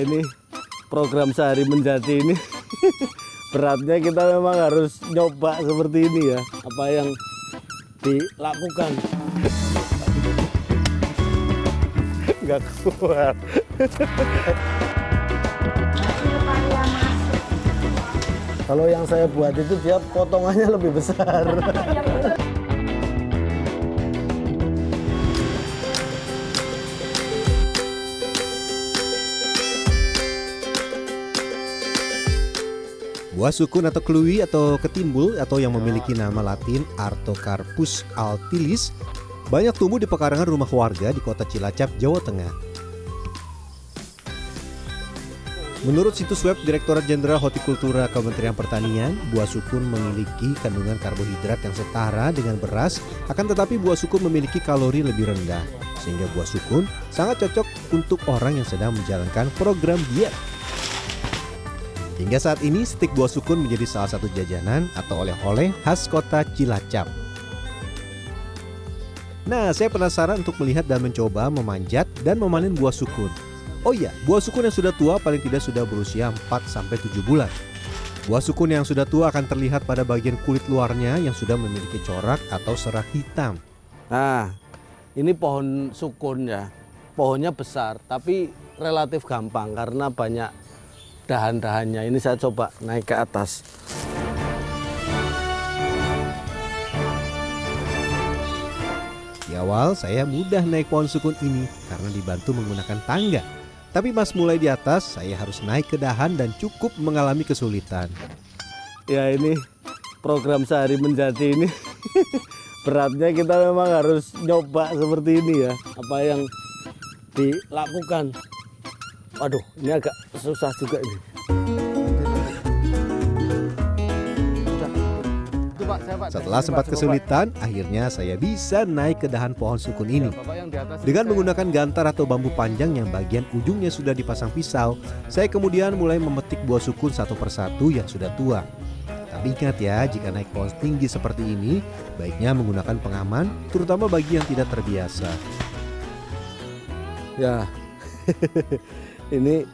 ini program sehari menjadi ini. Beratnya kita memang harus nyoba seperti ini ya. Apa yang dilakukan. Nggak kuat kalau yang saya buat itu dia potongannya lebih besar Buah sukun atau kluwi atau ketimbul atau yang memiliki nama latin Artocarpus altilis banyak tumbuh di pekarangan rumah warga di kota Cilacap, Jawa Tengah. Menurut situs web Direktorat Jenderal Hortikultura Kementerian Pertanian, buah sukun memiliki kandungan karbohidrat yang setara dengan beras, akan tetapi buah sukun memiliki kalori lebih rendah, sehingga buah sukun sangat cocok untuk orang yang sedang menjalankan program diet. Hingga saat ini, stik buah sukun menjadi salah satu jajanan atau oleh-oleh khas kota Cilacap. Nah, saya penasaran untuk melihat dan mencoba memanjat dan memanen buah sukun. Oh iya, buah sukun yang sudah tua paling tidak sudah berusia 4-7 bulan. Buah sukun yang sudah tua akan terlihat pada bagian kulit luarnya yang sudah memiliki corak atau serak hitam. Nah, ini pohon sukun ya. Pohonnya besar, tapi relatif gampang karena banyak dahan-dahannya. Ini saya coba naik ke atas. Di awal saya mudah naik pohon sukun ini karena dibantu menggunakan tangga. Tapi pas mulai di atas, saya harus naik ke dahan dan cukup mengalami kesulitan. Ya ini program sehari menjadi ini beratnya kita memang harus nyoba seperti ini ya. Apa yang dilakukan. Waduh, ini agak susah juga ini. Setelah sempat kesulitan, akhirnya saya bisa naik ke dahan pohon sukun ini. Dengan menggunakan gantar atau bambu panjang yang bagian ujungnya sudah dipasang pisau, saya kemudian mulai memetik buah sukun satu persatu yang sudah tua. Tapi ingat ya, jika naik pohon tinggi seperti ini, baiknya menggunakan pengaman, terutama bagi yang tidak terbiasa. Ya, ini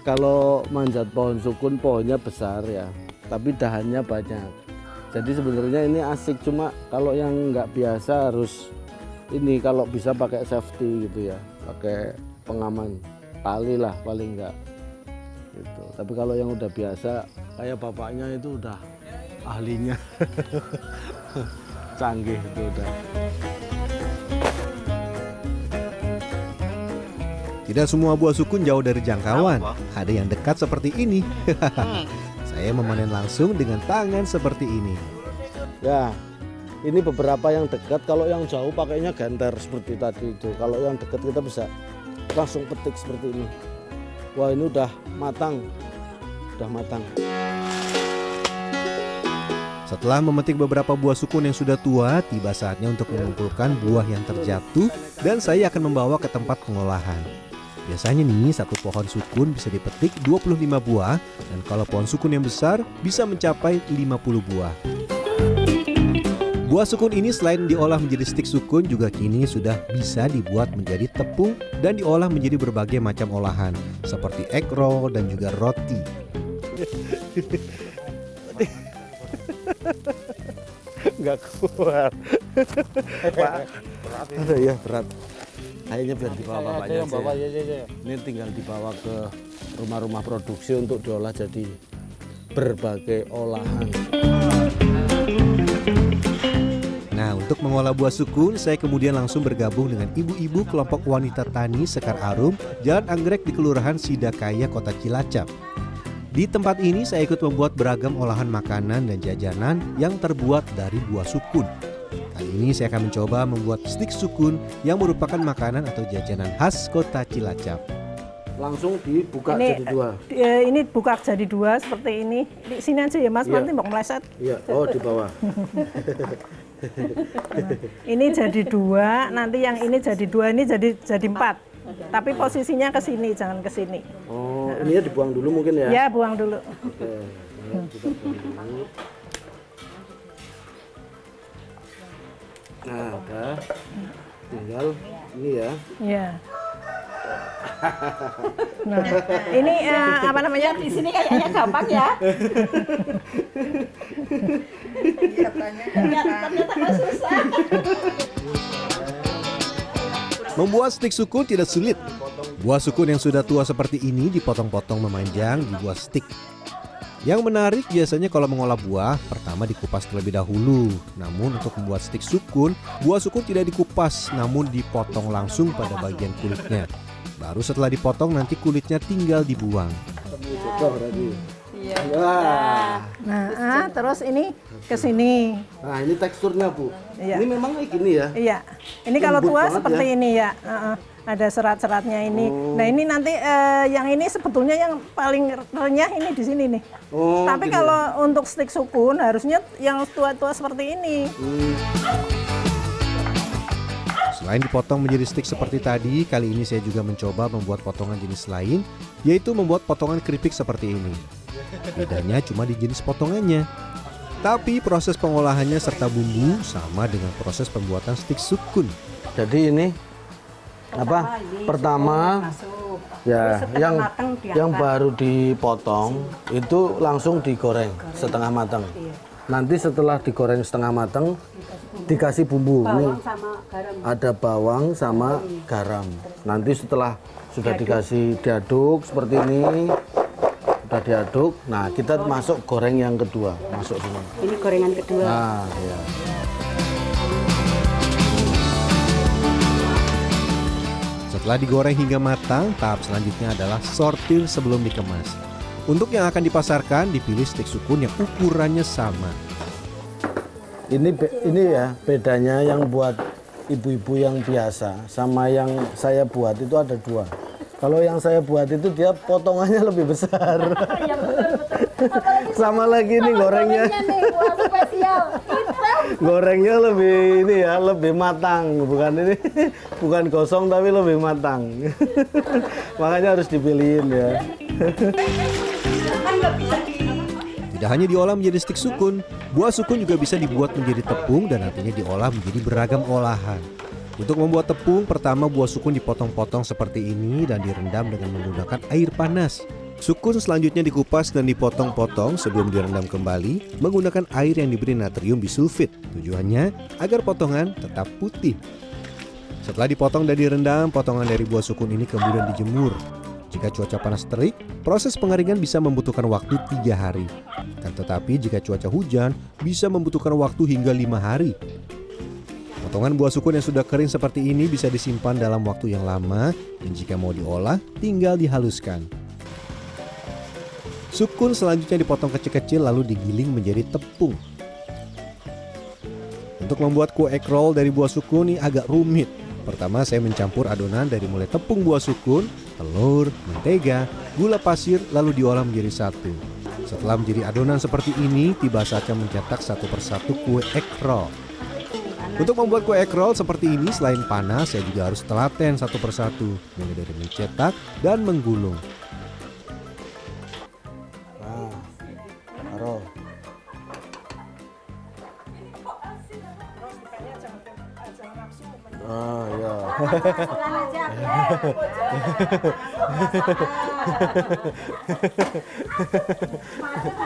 kalau manjat pohon sukun pohonnya besar ya, tapi dahannya banyak. Jadi sebenarnya ini asik cuma kalau yang nggak biasa harus ini kalau bisa pakai safety gitu ya, pakai pengaman tali lah paling nggak. Gitu. Tapi kalau yang udah biasa kayak bapaknya itu udah ahlinya canggih itu udah. Tidak semua buah sukun jauh dari jangkauan. Ada yang dekat seperti ini. Saya memanen langsung dengan tangan seperti ini. Ya, ini beberapa yang dekat. Kalau yang jauh pakainya gantar seperti tadi itu. Kalau yang dekat kita bisa langsung petik seperti ini. Wah ini udah matang, udah matang. Setelah memetik beberapa buah sukun yang sudah tua, tiba saatnya untuk mengumpulkan buah yang terjatuh dan saya akan membawa ke tempat pengolahan. Biasanya nih satu pohon sukun bisa dipetik 25 buah dan kalau pohon sukun yang besar bisa mencapai 50 buah. Buah sukun ini selain diolah menjadi stik sukun juga kini sudah bisa dibuat menjadi tepung dan diolah menjadi berbagai macam olahan seperti egg roll dan juga roti. Nggak kuat. Pak, ada ya berat. Akhirnya biar dibawa bapaknya aja. bawa ya, ya, ya. Ini tinggal dibawa ke rumah-rumah produksi untuk diolah jadi berbagai olahan. Nah, untuk mengolah buah sukun, saya kemudian langsung bergabung dengan ibu-ibu kelompok wanita tani Sekar Arum, Jalan Anggrek di Kelurahan Sidakaya, Kota Cilacap. Di tempat ini saya ikut membuat beragam olahan makanan dan jajanan yang terbuat dari buah sukun. Kali ini saya akan mencoba membuat stik sukun yang merupakan makanan atau jajanan khas Kota Cilacap. Langsung dibuka Ini, jadi dua. eh, ini buka jadi dua seperti ini. Di sini aja ya Mas, Iya. nanti mau meleset. Iya, oh di bawah. Ini jadi dua, nanti yang ini jadi dua, ini jadi jadi empat. Tapi posisinya ke sini, jangan ke sini. Oh, ini ya dibuang dulu mungkin ya? Ya, buang dulu. Oke, ya, Nah, udah. Tinggal ini ya. Ya. Nah, ini eh, apa namanya? Di sini kayaknya gampang ya. Ternyata ternyata susah. Membuat stik sukun tidak sulit. Buah sukun yang sudah tua seperti ini dipotong-potong memanjang di buah stik. Yang menarik biasanya kalau mengolah buah, pertama dikupas terlebih dahulu. Namun untuk membuat stik sukun, buah sukun tidak dikupas, namun dipotong langsung pada bagian kulitnya. Baru setelah dipotong nanti kulitnya tinggal dibuang. Iya. Wah. Nah, ah, terus ini ke sini. Nah, ini teksturnya, Bu. Iya. Ini memang kayak gini ya. Iya. Ini kalau Lembut tua seperti ya. ini ya. Heeh. Ada serat-seratnya ini. Oh. Nah, ini nanti eh, yang ini sebetulnya yang paling renyah ini di sini nih. Oh, Tapi gini. kalau untuk stik sukun harusnya yang tua-tua seperti ini. Hmm. Selain dipotong menjadi stik seperti tadi, kali ini saya juga mencoba membuat potongan jenis lain, yaitu membuat potongan keripik seperti ini. Bedanya cuma di jenis potongannya. Tapi proses pengolahannya serta bumbu sama dengan proses pembuatan stik sukun. Jadi ini apa? Pertama Masuk. ya yang yang baru dipotong itu langsung digoreng setengah matang. Nanti setelah digoreng setengah matang dikasih bumbu. Ini ada bawang sama garam. Nanti setelah sudah dikasih diaduk seperti ini, sudah diaduk. Nah, kita masuk goreng yang kedua, masuk sini. Ini gorengan kedua. Nah, ya. Setelah digoreng hingga matang, tahap selanjutnya adalah sortir sebelum dikemas. Untuk yang akan dipasarkan, dipilih stik sukun yang ukurannya sama. Ini be- ini ya bedanya yang buat ibu-ibu yang biasa sama yang saya buat itu ada dua. Kalau yang saya buat itu dia potongannya lebih besar. sama lagi nih gorengnya. nih buat spesial. Gorengnya lebih ini ya, lebih matang, bukan ini bukan gosong tapi lebih matang. Makanya harus dipilihin ya. Tidak hanya diolah menjadi stik sukun, buah sukun juga bisa dibuat menjadi tepung dan nantinya diolah menjadi beragam olahan. Untuk membuat tepung, pertama buah sukun dipotong-potong seperti ini dan direndam dengan menggunakan air panas. Sukun selanjutnya dikupas dan dipotong-potong sebelum direndam kembali menggunakan air yang diberi natrium bisulfit. Tujuannya agar potongan tetap putih. Setelah dipotong dan direndam, potongan dari buah sukun ini kemudian dijemur. Jika cuaca panas terik, proses pengeringan bisa membutuhkan waktu tiga hari. Kan tetapi jika cuaca hujan, bisa membutuhkan waktu hingga lima hari. Potongan buah sukun yang sudah kering seperti ini bisa disimpan dalam waktu yang lama, dan jika mau diolah, tinggal dihaluskan. Sukun selanjutnya dipotong kecil-kecil lalu digiling menjadi tepung. Untuk membuat kue egg roll dari buah sukun ini agak rumit. Pertama saya mencampur adonan dari mulai tepung buah sukun, telur, mentega, gula pasir lalu diolah menjadi satu. Setelah menjadi adonan seperti ini, tiba saatnya mencetak satu persatu kue egg roll. Untuk membuat kue egg roll seperti ini, selain panas, saya juga harus telaten satu persatu, mulai dari mencetak dan menggulung.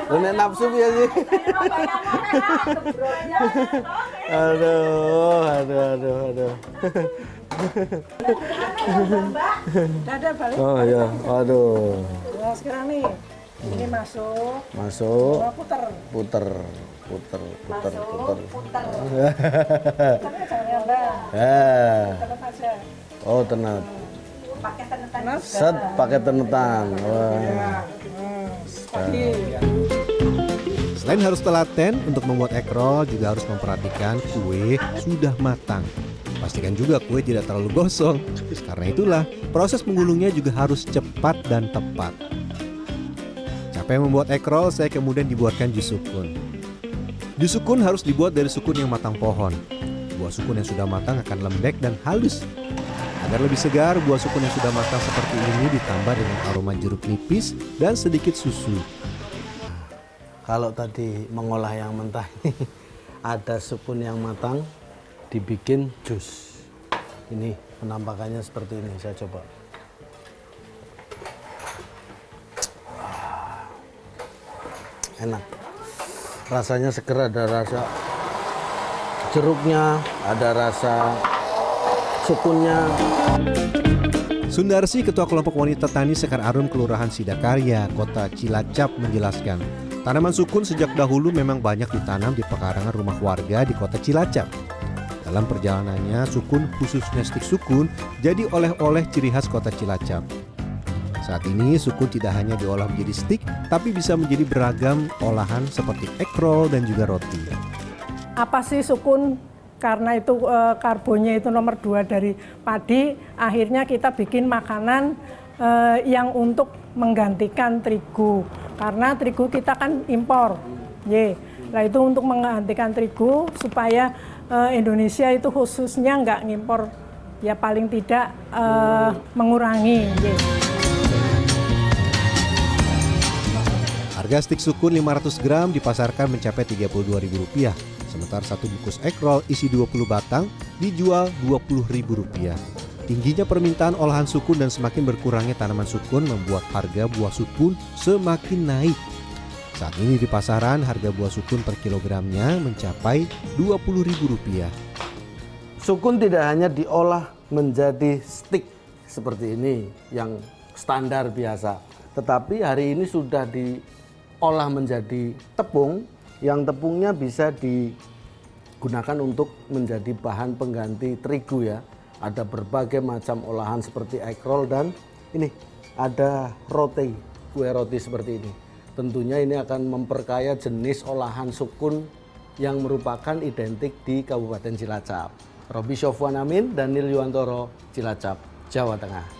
Nek nafsu ya sih. Aduh, aduh, aduh, aduh. Ada balik. Oh ya, aduh. Nah, sekarang nih. Ini masuk. Masuk, Oh, puter. puter, puter, puter, puter. Jangan ngambang. Eh, Tetap aja. oh tenat. Panas. Set pakai tenetan. Wah. Tadi. Selain harus telaten, untuk membuat egg roll juga harus memperhatikan kue sudah matang. Pastikan juga kue tidak terlalu gosong. Karena itulah, proses menggulungnya juga harus cepat dan tepat. Capek membuat egg roll, saya kemudian dibuatkan jus sukun. Jus sukun harus dibuat dari sukun yang matang pohon. Buah sukun yang sudah matang akan lembek dan halus. Agar lebih segar, buah sukun yang sudah matang seperti ini ditambah dengan aroma jeruk nipis dan sedikit susu. Kalau tadi mengolah yang mentah ada sukun yang matang dibikin jus. Ini penampakannya seperti ini saya coba. Enak rasanya seger ada rasa jeruknya ada rasa sukunnya Sundarsi, Ketua Kelompok Wanita Tani Sekar Arum Kelurahan Sidakarya, Kota Cilacap menjelaskan, tanaman sukun sejak dahulu memang banyak ditanam di pekarangan rumah warga di Kota Cilacap. Dalam perjalanannya, sukun khususnya stik sukun jadi oleh-oleh ciri khas Kota Cilacap. Saat ini, sukun tidak hanya diolah menjadi stik, tapi bisa menjadi beragam olahan seperti egg roll dan juga roti. apa sih sukun? Karena itu eh, karbonnya itu nomor dua dari padi akhirnya kita bikin makanan eh, yang untuk menggantikan terigu. Karena terigu kita kan impor. Ye. Nah itu untuk menggantikan terigu supaya eh, Indonesia itu khususnya nggak ngimpor. Ya paling tidak eh, mengurangi. Ye. Harga stik sukun 500 gram dipasarkan mencapai Rp32.000. Sementara satu bungkus roll isi 20 batang dijual Rp20.000. Tingginya permintaan olahan sukun dan semakin berkurangnya tanaman sukun membuat harga buah sukun semakin naik. Saat ini di pasaran harga buah sukun per kilogramnya mencapai Rp20.000. Sukun tidak hanya diolah menjadi stik seperti ini yang standar biasa, tetapi hari ini sudah diolah menjadi tepung yang tepungnya bisa digunakan untuk menjadi bahan pengganti terigu ya. Ada berbagai macam olahan seperti egg roll dan ini ada roti, kue roti seperti ini. Tentunya ini akan memperkaya jenis olahan sukun yang merupakan identik di Kabupaten Cilacap. Robi Syofwan Amin, Daniel Yuwantoro, Cilacap, Jawa Tengah.